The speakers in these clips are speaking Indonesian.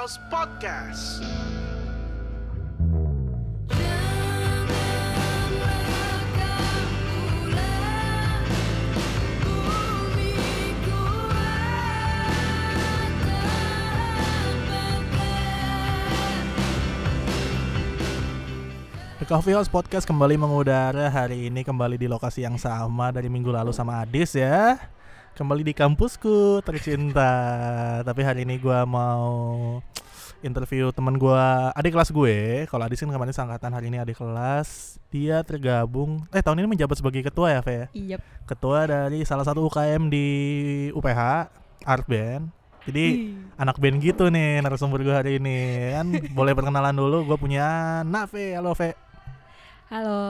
House Podcast. Coffee House Podcast kembali mengudara hari ini kembali di lokasi yang sama dari minggu lalu sama Adis ya Kembali di kampusku tercinta. Tapi hari ini gua mau interview teman gua adik kelas gue. Kalau Adis kan kemarin seangkatan hari ini adik kelas. Dia tergabung, eh tahun ini menjabat sebagai ketua ya Fe ya? Iya. Ketua dari salah satu UKM di UPH, Art Band. Jadi anak band gitu nih narasumber gue hari ini. Kan boleh perkenalan dulu gue punya Nave halo Ve Halo,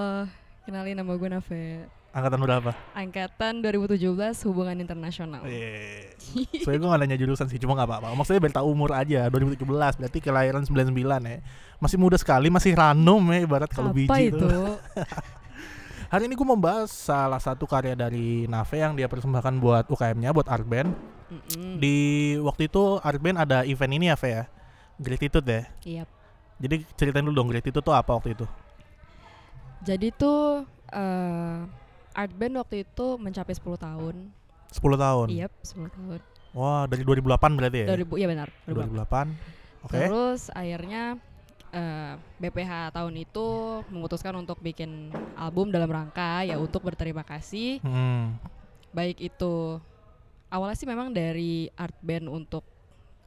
kenalin nama gue Nave. Angkatan berapa? Angkatan 2017 Hubungan Internasional. Iya. Soalnya gue gak nanya jurusan sih, cuma gak apa-apa Maksudnya biar tahu umur aja, 2017 berarti kelahiran 99 ya Masih muda sekali, masih ranum ya ibarat kalau biji itu? tuh Hari ini gue membahas salah satu karya dari Nave yang dia persembahkan buat UKM-nya, buat Art Band Mm-mm. Di waktu itu Art Band ada event ini ya Ve ya Gratitude ya Iya. Jadi ceritain dulu dong Gratitude tuh apa waktu itu? Jadi tuh eh, Art Band waktu itu mencapai 10 tahun. 10 tahun Iya, 10 tahun. Wah dari 2008 berarti ya? 2000 iya benar. 2008 2008. Oke Terus akhirnya eh, BPH tahun itu memutuskan untuk bikin album dalam rangka ya untuk berterima kasih Hmm. baik itu awalnya sih memang dari art band untuk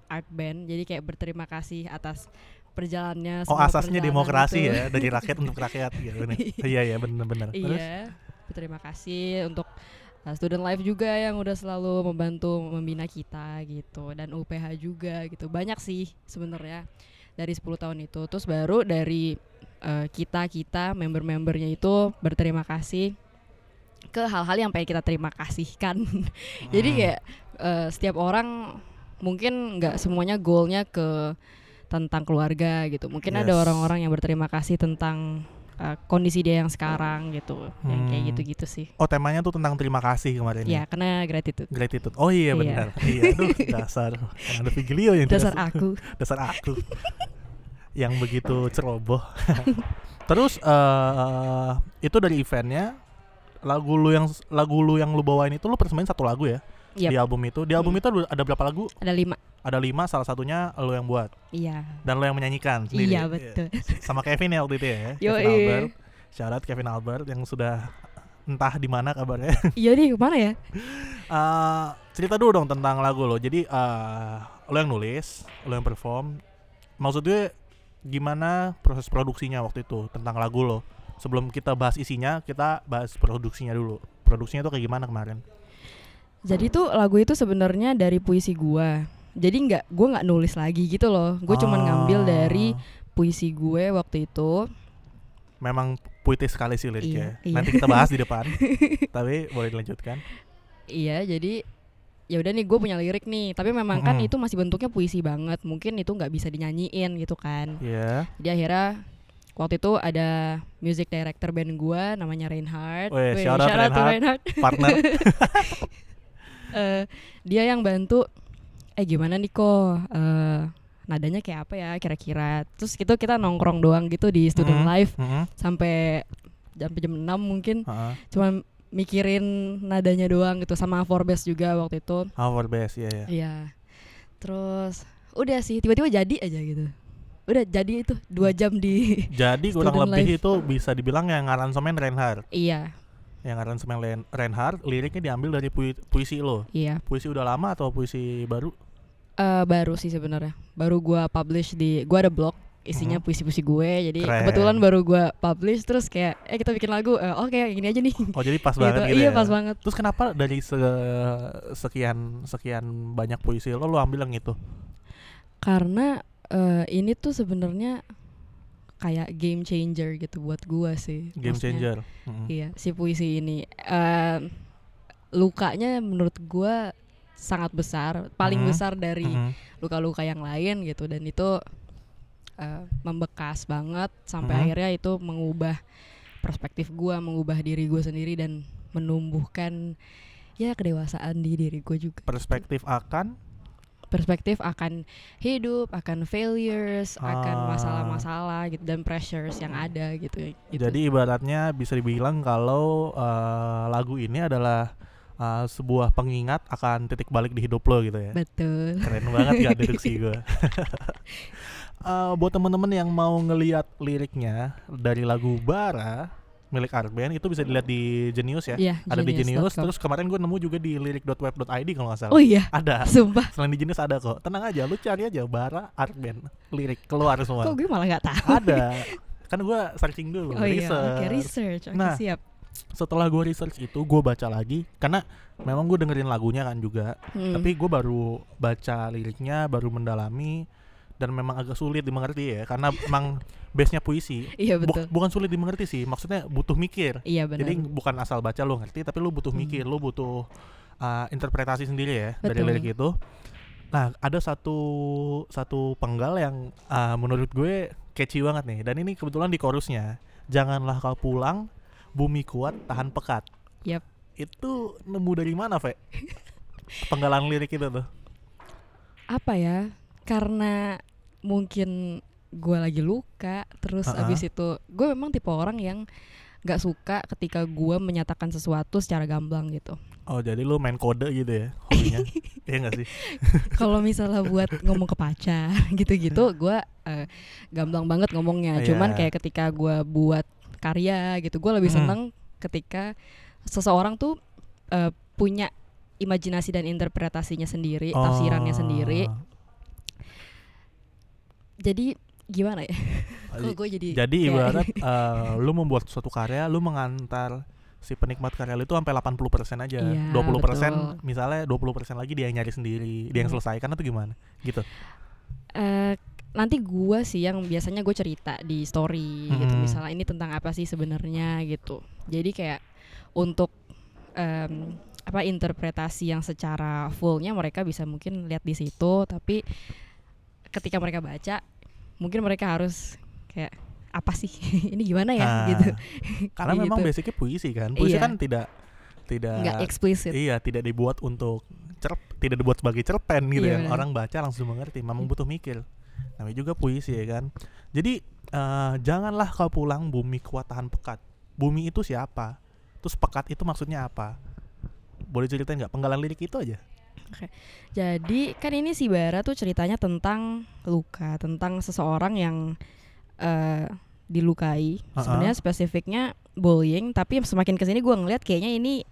art band jadi kayak berterima kasih atas perjalanannya Oh asasnya demokrasi itu. ya dari rakyat untuk rakyat gitu nih. Iya iya benar-benar. Terus iya berterima kasih untuk uh, student life juga yang udah selalu membantu membina kita gitu dan UPH juga gitu banyak sih sebenarnya dari 10 tahun itu terus baru dari uh, kita kita member-membernya itu berterima kasih ke hal-hal yang pengen kita terima kasihkan Jadi kayak eh, setiap orang mungkin nggak semuanya goalnya ke tentang keluarga gitu. Mungkin ada Yes. orang-orang yang berterima kasih tentang eh, kondisi dia yang sekarang gitu. Yang kayak Hmm. gitu-gitu sih. Oh temanya tuh tentang terima kasih kemarin Ya, karena gratitude. Gratitude. Oh iya Iya. benar. iya. Aduh dasar. Ada Vigilio yang Dasar tidak- aku. dasar aku yang begitu ceroboh. Terus eh itu dari eventnya lagu lu yang lagu lu yang lu bawain itu lu persembahin satu lagu ya di Yap, album itu. Di album Hmm. itu ada berapa lagu? ada lima. Ada lima, salah satunya lu yang buat Iya. dan lu yang menyanyikan sendiri. Iya, betul. Sama Kevin ya waktu itu ya. Yoi. Kevin Albert. Out Kevin Albert yang sudah entah di mana kabarnya. iya nih, ke mana ya? Eh, cerita dulu dong tentang lagu lo. Jadi eh lo yang nulis, lo yang perform. Maksudnya gimana proses produksinya waktu itu tentang lagu lo? Sebelum kita bahas isinya, kita bahas produksinya dulu. Produksinya tuh kayak gimana kemarin? Jadi tuh lagu itu sebenarnya dari puisi gua. Jadi nggak, gua nggak nulis lagi gitu loh. Gue cuman ngambil Ah, dari puisi gue waktu itu. Memang puitis sekali sih liriknya. Iya, iya. Nanti kita bahas di depan. Tapi boleh dilanjutkan. Iya, jadi ya udah nih gue punya lirik nih. Tapi memang kan Mm-mm. itu masih bentuknya puisi banget. Mungkin itu nggak bisa dinyanyiin gitu kan. Iya. Jadi akhirnya waktu itu ada music director band gue namanya Reinhard. Weh, Weh, shout out to Reinhard. Reinhard. Partner. Eh, dia yang bantu. Eh gimana nih kok? Eh, nadanya kayak apa ya kira-kira? Terus gitu kita nongkrong doang gitu di student Mhm, life mhm, sampai jam jam 6 mungkin. heeh. Cuma mikirin nadanya doang gitu sama four bass juga waktu itu. Our best, iya ya. Iya. Terus udah sih tiba-tiba jadi aja gitu. Udah jadi itu dua jam di Jadi kurang lebih life. itu bisa dibilang yang ngaransemen Reinhard. iya Yang aransemen Len- Reinhard, liriknya diambil dari pui- puisi lo. iya Puisi udah lama atau puisi baru? Eh, baru sih sebenarnya baru gua publish di gua ada blog isinya Mhm. puisi-puisi gue jadi Keren. kebetulan baru gua publish terus kayak eh kita bikin lagu eh, oke yang ini aja nih Oh jadi pas Gitu. banget gitu iya ya? pas banget Terus kenapa dari se- sekian sekian banyak puisi lo lo ambil yang itu? karena eh, ini tuh sebenarnya kayak game changer gitu buat gua sih Game Maksudnya, changer. Iya, si puisi ini eh, lukanya menurut gua sangat besar, paling Mhm. besar dari Mhm. luka-luka yang lain gitu dan itu eh, membekas banget sampai Mhm. akhirnya itu mengubah perspektif gua, mengubah diri gua sendiri dan menumbuhkan ya kedewasaan di diri gue juga. Perspektif akan perspektif akan hidup, akan failures, akan Ah. masalah-masalah gitu dan pressures yang ada gitu. Gitu. Jadi ibaratnya bisa dibilang kalau eh, lagu ini adalah eh, sebuah pengingat akan titik balik di hidup lo gitu ya. betul. Keren banget gak deduksi gue. Eh, buat temen-temen yang mau ngeliat liriknya dari lagu Bara milik Arben itu bisa dilihat di Genius ya. Iya, Ada di Genius. Terus kemarin gue nemu juga di lirik.web.id kalau nggak salah. Oh iya, Ada. sumpah. Selain di Genius ada kok. Tenang aja, lu cari aja Bara Arben lirik keluar semua. Kok gue malah nggak tahu. Ada. Kan gue searching dulu, Oh iya, research. oke research. Oke, Nah, siap. Setelah gue research itu, gue baca lagi karena memang gue dengerin lagunya kan juga. Hmm. Tapi gue baru baca liriknya, baru mendalami dan memang agak sulit dimengerti ya karena emang base-nya puisi. iya Bu- betul. bukan sulit dimengerti sih, maksudnya butuh mikir. Iya benar. Jadi bukan asal baca lo ngerti, tapi lo butuh Hmm. mikir, lo butuh uh, interpretasi sendiri ya dari Betul. lirik itu. Nah, ada satu satu penggal yang uh, menurut gue catchy banget nih. Dan ini kebetulan di chorusnya. Janganlah kau pulang, bumi kuat tahan pekat. Yap. Itu nemu dari mana, Ve? Penggalan lirik itu tuh. apa ya karena mungkin gue lagi luka terus Ha-ha. abis itu gue memang tipe orang yang nggak suka ketika gue menyatakan sesuatu secara gamblang gitu Oh, jadi lu main kode gitu ya hobinya? Iya gak sih? kalau misalnya buat ngomong ke pacar gitu-gitu gue eh, gamblang banget ngomongnya cuman Iya. kayak ketika gue buat karya gitu gue lebih Hmm. seneng ketika seseorang tuh eh, punya imajinasi dan interpretasinya sendiri tafsirannya sendiri Oh. Jadi gimana ya Kok gue jadi Jadi ibarat eh, lu membuat suatu karya, lu mengantar si penikmat karya lu itu sampai 80% aja. Iya, 20% betul. misalnya 20% lagi dia yang nyari sendiri, dia yang Hmm. selesaikan atau gimana? Gitu. Eh, nanti gua sih yang biasanya gue cerita di story gitu Mm-mm. misalnya ini tentang apa sih sebenarnya gitu jadi kayak untuk em, apa interpretasi yang secara fullnya mereka bisa mungkin lihat di situ tapi ketika mereka baca mungkin mereka harus kayak apa sih ini gimana ya Nah, gitu Karena memang gitu. basicnya puisi kan. Puisi Iya. kan tidak tidak nggak eksplisit Iya, tidak dibuat untuk cerp, tidak dibuat sebagai cerpen gitu Iya, ya. Orang baca langsung mengerti, memang Hmm. butuh mikir. Namanya juga puisi ya kan. Jadi eh, janganlah kau pulang bumi kuat tahan pekat. Bumi itu siapa? Terus pekat itu maksudnya apa? Boleh ceritain nggak penggalan lirik itu aja? Jadi kan ini si Bara tuh ceritanya tentang luka, tentang seseorang yang eh dilukai. Uh-uh. Sebenarnya spesifiknya bullying, tapi semakin ke sini gue ngeliat kayaknya ini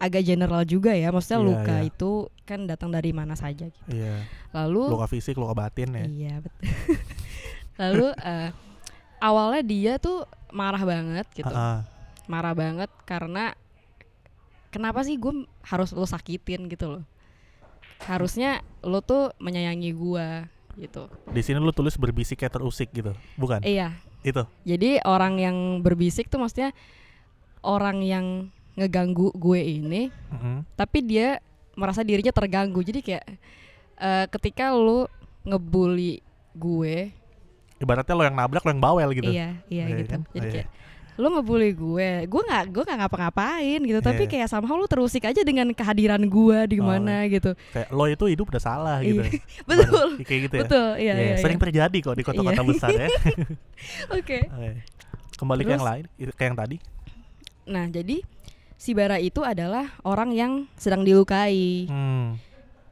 agak general juga ya. Maksudnya Iya, luka iya. itu kan datang dari mana saja. Gitu. Iya. Lalu Luka fisik, luka batin ya. iya betul. Lalu eh, awalnya dia tuh marah banget gitu, Ah, ah. marah banget karena kenapa sih gue harus lo sakitin gitu loh. Harusnya lo tuh menyayangi gua gitu. Di sini lu tulis berbisik kayak terusik gitu, bukan? Iya. Itu. Jadi orang yang berbisik tuh maksudnya orang yang ngeganggu gue ini, Mm-mm. tapi dia merasa dirinya terganggu. Jadi kayak eh, ketika lu ngebully gue, Ibaratnya lo yang nabrak, lo yang bawel gitu. iya, iya Iya gitu. kan? Jadi Iya. kayak lu ngebully gue, gue nggak gue nggak ngapa-ngapain gitu, tapi Iya. kayak somehow lu terusik aja dengan kehadiran gue di Oh. mana gitu. Kayak lo itu hidup udah salah gitu. Iya. Betul. Baru- Kayak gitu ya. Betul, iya, Iya, iya. sering iya. terjadi kok di kota-kota besar ya. Oke. Oke. Kembali ke Terus? yang lain, ke yang tadi. Nah, jadi si Bara itu adalah orang yang sedang dilukai. Hmm.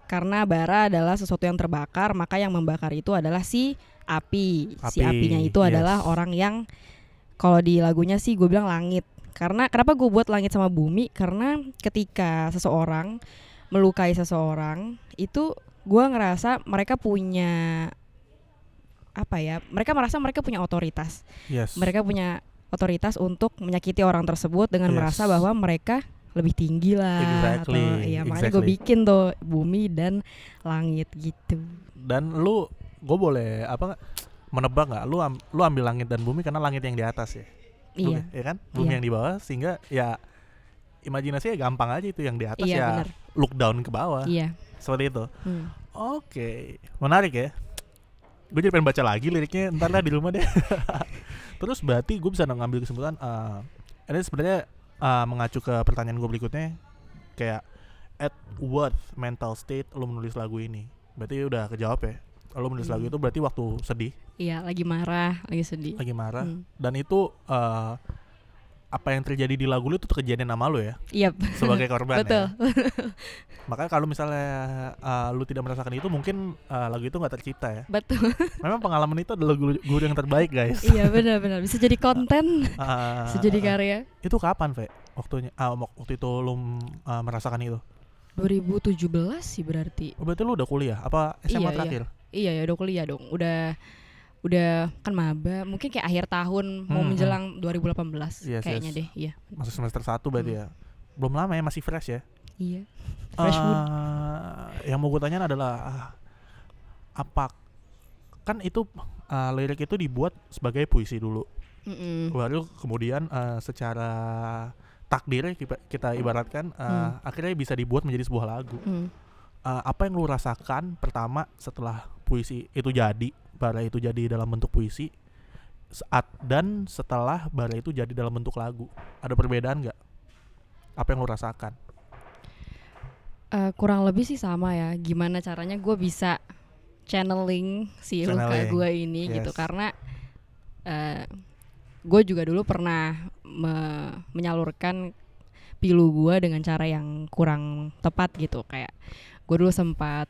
Karena bara adalah sesuatu yang terbakar, maka yang membakar itu adalah si api. Api, Si apinya itu adalah yes. orang yang kalau di lagunya sih gue bilang langit. Karena kenapa gue buat langit sama bumi? Karena ketika seseorang melukai seseorang, itu gue ngerasa mereka punya apa ya? Mereka merasa mereka punya otoritas. Yes. Mereka punya otoritas untuk menyakiti orang tersebut dengan Yes. merasa bahwa mereka lebih tinggi lah Exactly, atau iya makanya gue exactly. bikin tuh bumi dan langit gitu Dan lu gue boleh apa menebak nggak? Lu am- lu ambil langit dan bumi karena langit yang di atas ya. iya Bumi, ya kan? Bumi Iya. yang di bawah sehingga ya imajinasinya gampang aja itu yang di atas iya ya benar look down ke bawah. iya Seperti itu. Hmm. Oke, menarik ya. Gue jadi pengen baca lagi liriknya ntar lah di rumah deh. Terus berarti gue bisa ngambil kesimpulan. eh ini sebenarnya eh, mengacu ke pertanyaan gue berikutnya, kayak at what mental state lo menulis lagu ini? Berarti udah kejawab ya. Kalau menulis lagu Hmm. itu berarti waktu sedih, Iya, lagi marah, lagi sedih. lagi marah, Hmm. dan itu eh, apa yang terjadi di lagu lu itu kejadian sama lu ya Iya, sebagai korban betul. ya. Makanya kalau misalnya eh, lu tidak merasakan itu mungkin eh, lagu itu nggak tercipta ya. Betul. Memang pengalaman itu adalah guru, guru yang terbaik guys. iya, benar-benar bisa jadi konten, Ah, bisa jadi karya. Itu kapan, Ve? Waktunya ah, wak- waktu itu lu ah, merasakan itu. 2017 sih berarti. Oh, berarti lu udah kuliah apa SMA Iya, iya. terakhir? Iya ya udah kuliah dong. Udah udah kan maba, mungkin kayak akhir tahun mau Hmm, menjelang 2018 Yes, kayaknya yes. deh. Iya. Masih semester 1 berarti Hmm. ya. Belum lama ya, masih fresh ya. Iya. Fresh wood. Eh, yang mau gue tanya adalah ah, apa kan itu ah, lirik itu dibuat sebagai puisi dulu. Mm-mm. Baru kemudian eh, secara takdir kita, kita ibaratkan eh, Hmm. akhirnya bisa dibuat menjadi sebuah lagu. Hmm. Eh, apa yang lu rasakan pertama setelah puisi itu jadi, bara itu jadi dalam bentuk puisi saat dan setelah bara itu jadi dalam bentuk lagu. Ada perbedaan nggak? Apa yang lu rasakan? Eh, kurang lebih sih sama ya. Gimana caranya gue bisa channeling si luka Channeling, gue ini gitu yes. karena eh gue juga dulu pernah me- menyalurkan pilu gue dengan cara yang kurang tepat gitu kayak gue dulu sempat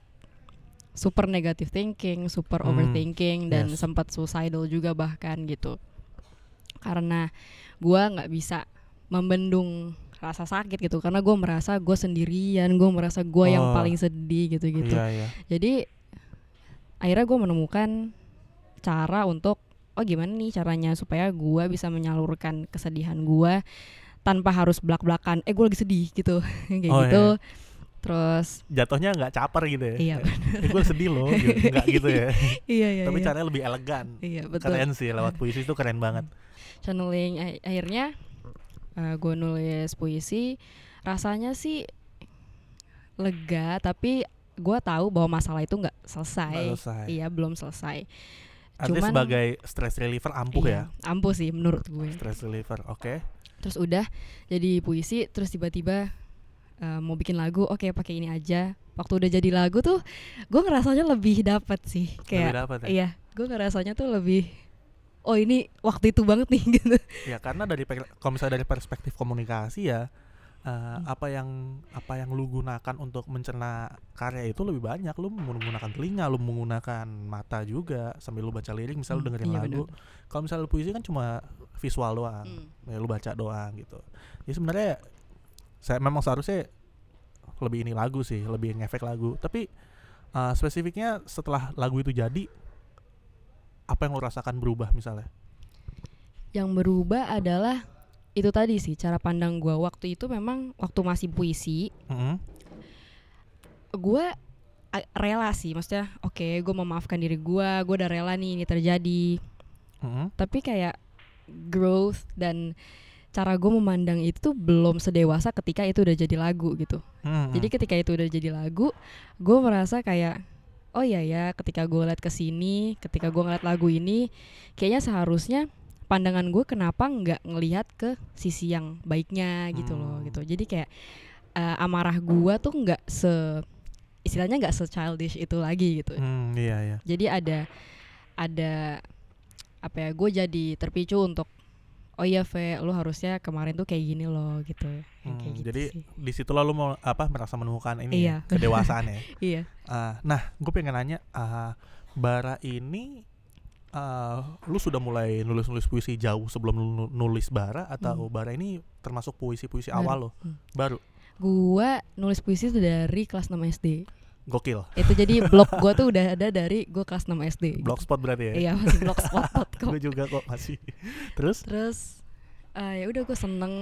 super negative thinking, super Hmm, overthinking dan yes. sempat suicidal juga bahkan gitu karena gue nggak bisa membendung rasa sakit gitu karena gue merasa gue sendirian gue merasa gue yang Oh. paling sedih gitu gitu Iya, iya. jadi akhirnya gue menemukan cara untuk oh gimana nih caranya supaya gue bisa menyalurkan kesedihan gue tanpa harus belak-belakan eh gue lagi sedih gitu kayak Oh, gitu iya. Terus Jatuhnya nggak caper gitu ya. Iya, Eh, gue sedih loh, gitu. nggak gitu ya. iya iya Tapi iya. caranya lebih elegan. iya betul Keren sih lewat puisi itu keren banget. channeling akhirnya gue nulis puisi rasanya sih lega tapi gue tahu bahwa masalah itu nggak selesai. Selesai. iya belum selesai Artinya Cuman- sebagai stress reliever ampuh Iya, ya. ampuh sih menurut gue Stress reliever, oke. terus udah jadi puisi terus tiba-tiba eh, mau bikin lagu oke pakai ini aja waktu udah jadi lagu tuh gue ngerasanya lebih dapat sih Lebih kayak dapat ya. iya gue ngerasanya tuh lebih oh ini waktu itu banget nih gitu Ya karena dari kalau misalnya dari perspektif komunikasi ya eh, Hmm. apa yang apa yang lu gunakan untuk mencerna karya itu lebih banyak. Lu menggunakan telinga, lu menggunakan mata juga sambil lu baca lirik misalnya lu Hmm, dengerin iya lagu. Kalau misalnya lu puisi kan cuma visual doang. Hmm. Ya lu baca doang gitu. Jadi sebenarnya saya memang seharusnya lebih ini lagu sih, lebih ngefek lagu. Tapi eh, spesifiknya setelah lagu itu jadi apa yang lu rasakan berubah misalnya? yang berubah adalah itu tadi sih cara pandang gue waktu itu memang waktu masih puisi Mm-mm. gue a- rela sih maksudnya oke gue memaafkan diri gue gue udah rela nih ini terjadi Mm-mm. tapi kayak growth dan cara gue memandang itu belum sedewasa ketika itu udah jadi lagu gitu Mm-mm. jadi ketika itu udah jadi lagu gue merasa kayak oh iya ya ketika gue liat ke sini ketika gue ngeliat lagu ini kayaknya seharusnya pandangan gue kenapa nggak ngelihat ke sisi yang baiknya gitu loh Hmm. gitu jadi kayak eh, amarah gue tuh nggak se istilahnya nggak se childish itu lagi gitu Hmm, iya iya. jadi ada ada apa ya gue jadi terpicu untuk oh iya Ve lu harusnya kemarin tuh kayak gini loh gitu kayak Hmm, gitu jadi sih. di situ lalu mau apa merasa menemukan ini Iya. ya, kedewasaan ya. iya Ah, nah, gue pengen nanya, ah, Bara ini ah, lu sudah mulai nulis-nulis puisi jauh sebelum lu nu- nulis Bara atau Hmm. Bara ini termasuk puisi-puisi awal lo? Hmm. Baru. Gua nulis puisi tuh dari kelas 6 SD. Gokil. Itu jadi blog gua tuh udah ada dari gua kelas 6 SD. Blogspot berarti ya? Iya, masih blogspot.com. gue juga kok masih. Terus? Terus eh, ya udah gue seneng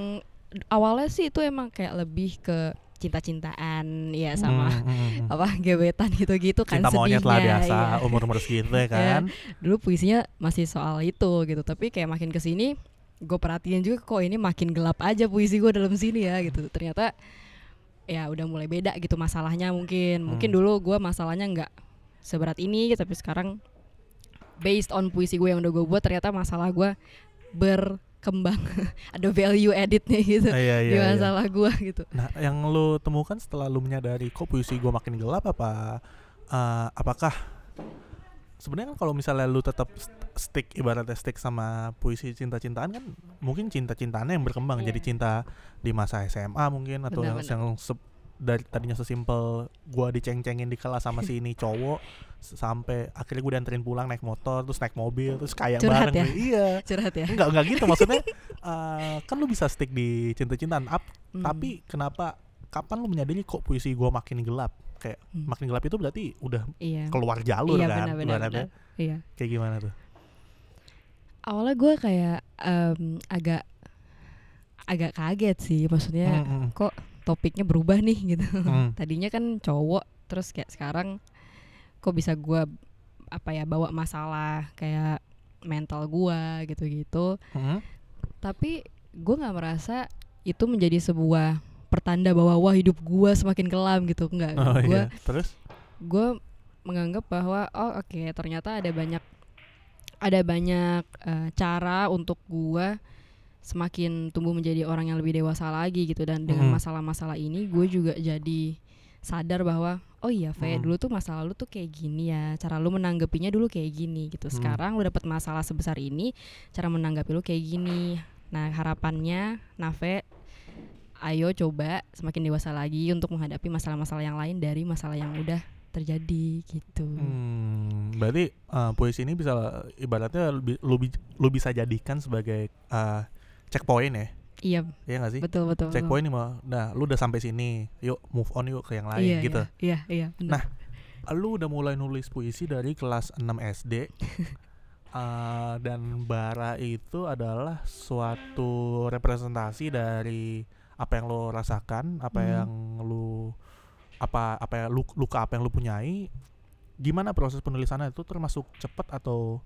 awalnya sih itu emang kayak lebih ke cinta-cintaan ya sama Hmm, hmm, hmm. apa gebetan gitu-gitu kan Cinta monyet lah biasa, iya. umur-umur segitu ya kan? Dulu puisinya masih soal itu gitu, tapi kayak makin ke sini gue perhatiin juga kok ini makin gelap aja puisi gue dalam sini ya gitu. Ternyata ya udah mulai beda gitu masalahnya mungkin. Mungkin Hmm. dulu gue masalahnya nggak seberat ini, tapi sekarang based on puisi gue yang udah gue buat ternyata masalah gue berkembang, ada value editnya gitu Ah, iya, di iya, iya. masalah gue gitu. Nah, yang lu temukan setelah lu menyadari kok puisi gue makin gelap apa eh, apakah sebenarnya kan kalau misalnya lu tetap st- stick ibaratnya stick sama puisi cinta-cintaan kan mungkin cinta-cintaannya yang berkembang Iya. jadi cinta di masa SMA mungkin atau yang, Benar-benar. yang se- dari tadinya sesimpel gua diceng-cengin di kelas sama si ini cowok sampai akhirnya gue dianterin pulang naik motor terus naik mobil terus kayak Curhat bareng ya? gitu. iya curhat ya enggak enggak gitu maksudnya eh, kan lu bisa stick di cinta-cintaan Ap- Hmm. tapi kenapa kapan lu menyadari kok puisi gua makin gelap kayak Hmm. makin gelap itu berarti udah iya keluar jalur iya kan ibaratnya. benar. iya kayak gimana tuh awalnya gue kayak em, agak agak kaget sih maksudnya Mm, mm, topiknya berubah nih gitu mm. tadinya kan cowok terus kayak sekarang kok bisa gua apa ya bawa masalah kayak mental gua gitu-gitu Mm. tapi gua nggak merasa itu menjadi sebuah pertanda bahwa wah hidup gua semakin kelam gitu. Enggak oh gua iya. Terus? gue menganggap bahwa oh oke ternyata ada banyak ada banyak eh, cara untuk gua semakin tumbuh menjadi orang yang lebih dewasa lagi gitu. Dan dengan Mhm. masalah-masalah ini gue juga jadi sadar bahwa oh iya Fe Mhm. dulu tuh masalah lu tuh kayak gini ya. Cara lu menanggapinya dulu kayak gini gitu. Mhm. sekarang lu dapat masalah sebesar ini cara menanggapi lu kayak gini. Nah harapannya Nave ayo coba semakin dewasa lagi untuk menghadapi masalah-masalah yang lain dari masalah yang udah terjadi gitu. Hmm, berarti uh, puisi ini bisa ibaratnya lu, lu, bi- lu bisa jadikan sebagai uh, checkpoint ya Iya, Iya gak sih betul betul. checkpoint nih mah nah lu udah sampai sini yuk move on yuk ke yang lain iya, gitu Iya, iya, iya. Nah, lu udah mulai nulis puisi dari kelas 6 SD Uh, dan bara itu adalah suatu representasi dari apa yang lo rasakan, apa Hmm. yang lu apa apa ya lu- luka apa yang lu punyai. Gimana proses penulisannya itu termasuk cepet atau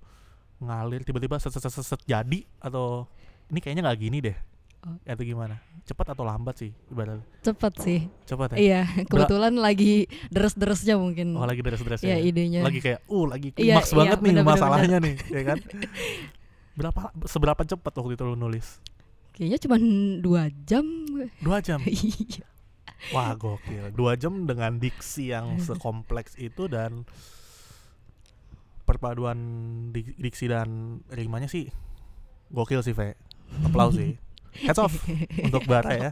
ngalir tiba-tiba set, set, set, set, set, jadi atau ini kayaknya nggak gini deh. Oh. Atau gimana? Cepet atau lambat sih ibarat Cepet sih. cepet ya? Iya, kebetulan lagi deres-deresnya mungkin. Oh lagi deres-deres Iya, ya? idenya. lagi kayak uh lagi Iya, klimaks iya, banget nih bener, bener, masalahnya nih ya kan berapa seberapa cepat waktu itu lu nulis Kayaknya cuma dua jam. dua jam? Iya. wah gokil. Dua jam dengan diksi yang sekompleks itu dan perpaduan dik- diksi dan rimanya sih gokil sih Ve applause sih. Heads off untuk Bara ya.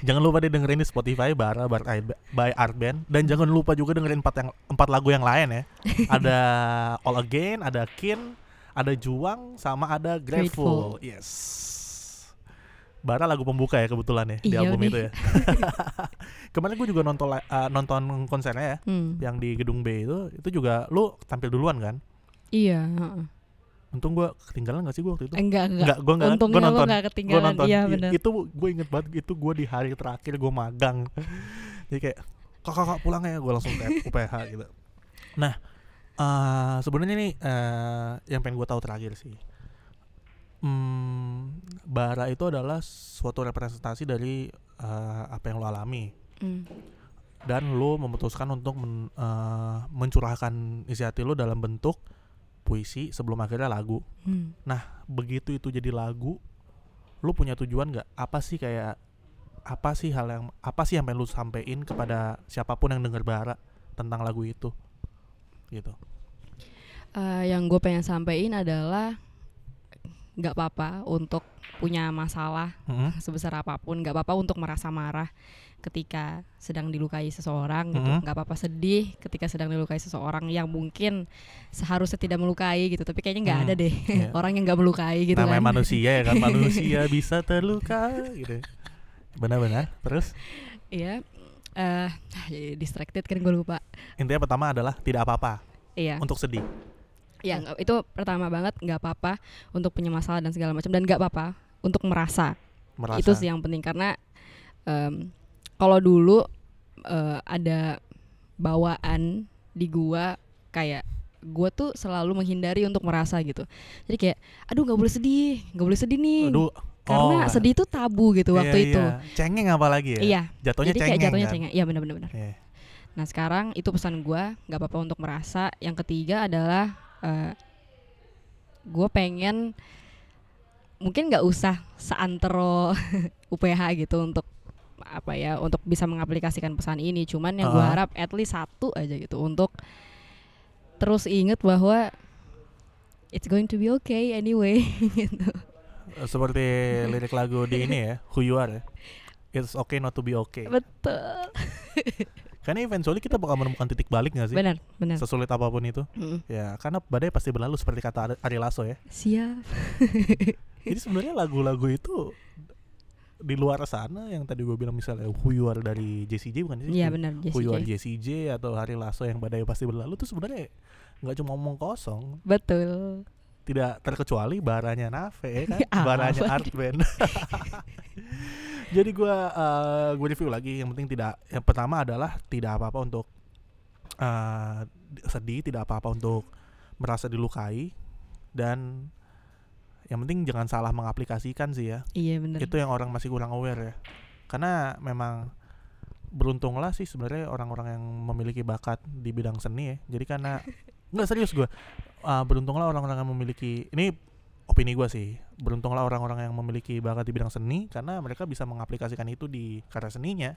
Jangan lupa deh dengerin di Spotify Bara Bar by Art Band. Dan jangan lupa juga dengerin empat yang empat lagu yang lain ya. Ada All Again ada Kin ada Juang sama ada Grateful, Grateful. yes Bara lagu pembuka ya kebetulan ya di Iya album nih. itu ya kemarin gue juga nonton uh, nonton konsernya ya Hmm. yang di gedung B itu itu juga lu tampil duluan kan Iya, untung gue ketinggalan gak sih gue waktu itu enggak enggak. Enggak, gue enggak. Untungnya Gue lo nonton. Gue ketinggalan. nonton. Iya, benar. Itu gue inget banget itu gue di hari terakhir gue magang. Jadi kayak kakak kakak pulang ya gue langsung kayak UPH gitu. Nah eh sebenarnya nih eh yang pengen gue tahu terakhir sih. Hmm, bara itu adalah suatu representasi dari eh, apa yang lo alami. Hmm. dan lo memutuskan untuk men- eh, mencurahkan isi hati lo dalam bentuk puisi sebelum akhirnya lagu. Hmm. begitu itu jadi lagu lu punya tujuan nggak? Apa sih kayak apa sih hal yang apa sih yang pengen lu sampein kepada siapa pun yang denger bara tentang lagu itu? Gitu. Eh, yang gue pengen sampein adalah nggak apa-apa untuk punya masalah Mm-mm. sebesar apa pun nggak apa-apa untuk merasa marah ketika sedang dilukai seseorang gitu. Mhm. nggak apa-apa sedih ketika sedang dilukai seseorang yang mungkin seharusnya tidak melukai gitu tapi kayaknya nggak Hmm, ada deh iya. orang yang nggak melukai gitu namanya kan. manusia ya kan? Manusia bisa terluka gitu. Benar-benar. Terus? Iya eh jadi distracted kan gue lupa. Intinya pertama adalah tidak apa-apa iya. untuk sedih ya nggak- itu pertama banget nggak apa-apa untuk punya masalah dan segala macam dan nggak apa-apa untuk merasa. Merasa. Itu sih yang penting karena em, kalau dulu eh, ada bawaan di gua kayak gua tuh selalu menghindari untuk merasa gitu. Jadi kayak aduh nggak boleh sedih nggak boleh sedih nih. Aduh, karena oh, sedih itu tabu gitu iya, waktu itu. iya. cengeng apa lagi ya? Iya. Jatuhnya jadi kayak cengeng jatuhnya kan? cengeng. Iya benar-benar benar. Iya. nah sekarang itu pesan gua nggak apa-apa untuk merasa. Yang ketiga adalah eh gue pengen mungkin nggak usah seantero UPH gitu untuk apa ya untuk bisa mengaplikasikan pesan ini cuman yang gue harap at least satu aja gitu untuk terus inget bahwa it's going to be okay anyway gitu Seperti lirik lagu di ini ya, Who You Are ya. It's okay not to be okay. betul Karena eventually kita bakal menemukan titik balik gak sih? benar benar Sesulit apa pun itu. Mm, Ya, karena badai pasti berlalu seperti kata Ari- Lasso ya. siap Jadi sebenarnya lagu-lagu itu di luar sana yang tadi gue bilang misalnya Who You Are dari JCJ bukan sih? iya benar Who You Are. JCJ atau Hari Lasso yang badai pasti berlalu tuh sebenarnya nggak cuma omong kosong, betul tidak terkecuali baranya Nave ya kan, Apa baranya? Art Band. Jadi gue uh, gue review lagi. Yang penting tidak. Yang pertama adalah tidak apa-apa untuk uh, sedih, tidak apa-apa untuk merasa dilukai dan yang penting jangan salah mengaplikasikan sih ya. iya benar Itu yang orang masih kurang aware ya. Karena memang beruntunglah sih sebenarnya orang-orang yang memiliki bakat di bidang seni ya. Jadi karena nggak serius gue. Uh, beruntunglah orang-orang yang memiliki ini opini gue sih. Beruntunglah orang-orang yang memiliki bakat di bidang seni karena mereka bisa mengaplikasikan itu di karya seninya.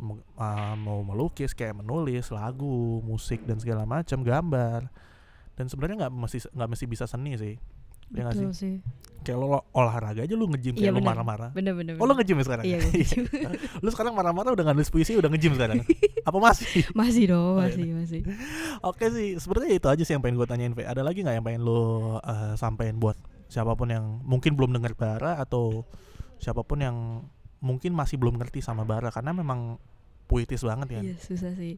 Mau, uh, mau melukis kayak menulis lagu, musik dan segala macam, gambar. Dan sebenarnya nggak mesti nggak mesti bisa seni sih. Ya nggak sih? sih Kayak lo olahraga aja lu nge-gym kayak Iya, lu benar. marah-marah. benar benar Oh lo nge-gym ya sekarang? Iya, nge-gym. lu sekarang marah-marah udah gak nulis puisi udah nge-gym sekarang? Apa masih? masih dong Oh, iya. masih masih Oke sih, sebenarnya itu aja sih yang pengen gue tanyain. Ada lagi nggak yang pengen lo uh, sampein buat siapa pun yang mungkin belum dengar Bara atau siapa pun yang mungkin masih belum ngerti sama Bara karena memang puitis banget ya. Iya susah sih.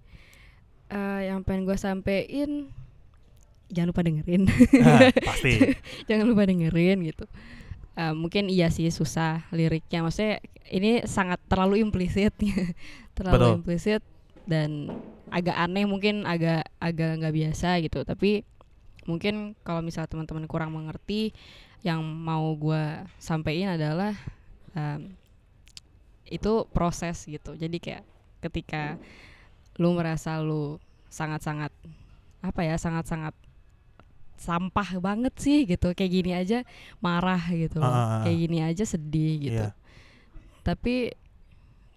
Eh, yang pengen gue sampein jangan lupa dengerin, Ah, pasti. jangan lupa dengerin gitu. Eh, mungkin iya sih susah liriknya, maksudnya ini sangat terlalu implisit, terlalu Betul. implisit dan agak aneh mungkin agak agak nggak biasa gitu. Tapi mungkin kalau misalnya teman-teman kurang mengerti, yang mau gue sampein adalah em, itu proses gitu. Jadi kayak ketika lu merasa lu sangat-sangat apa ya sangat-sangat sampah banget sih gitu kayak gini aja marah gitu ah. kayak gini aja sedih gitu Iya. tapi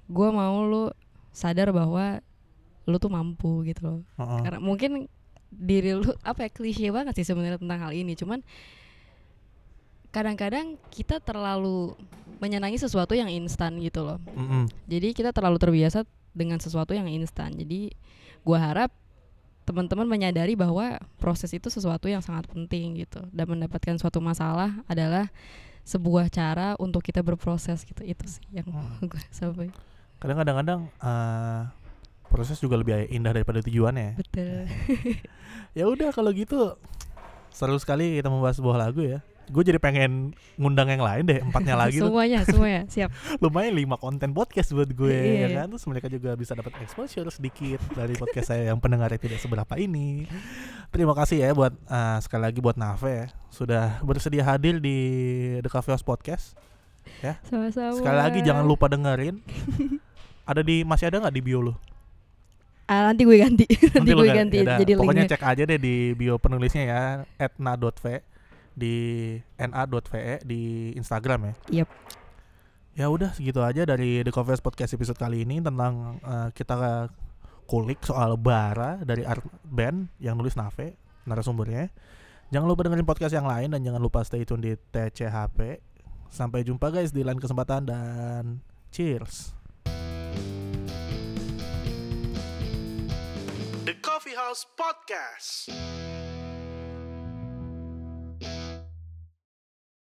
gua mau lu sadar bahwa lu tuh mampu gitu loh Heeh. karena mungkin diri lu apa ya klise banget sih sebenarnya tentang hal ini cuman kadang-kadang kita terlalu menyenangi sesuatu yang instan gitu loh Mm-mm. jadi kita terlalu terbiasa dengan sesuatu yang instan. Jadi gua harap teman-teman menyadari bahwa proses itu sesuatu yang sangat penting gitu dan mendapatkan suatu masalah adalah sebuah cara untuk kita berproses gitu. Itu sih yang Hmm. gue sampai. Kadang kadang uh, proses juga lebih indah daripada tujuannya. Betul. Ya udah kalau gitu seru sekali kita membahas sebuah lagu ya. Gue jadi pengen ngundang yang lain deh empatnya lagi tuh. semuanya, semuanya. Siap. Lumayan lima konten podcast buat gue Iya. ya kan. Terus mereka juga bisa dapat exposure sedikit dari podcast saya yang pendengarnya tidak seberapa ini. Terima kasih ya buat uh, sekali lagi buat Nave ya sudah bersedia hadir di The Cafe House Podcast. Sama-sama. Sekali lagi jangan lupa dengerin. Ada di masih ada nggak di bio lu? Ah, nanti gue ganti. nanti, gue ganti yaudah, jadi pokoknya linknya. cek aja deh di bio penulisnya ya @na.v di na.ve di Instagram ya. Yep. Ya udah segitu aja dari The House Podcast episode kali ini tentang eh, kita kulik soal bara dari art band yang nulis Nave narasumbernya. Jangan lupa dengerin podcast yang lain dan jangan lupa stay tune di TCHP. Sampai jumpa guys di lain kesempatan dan cheers. House Podcast.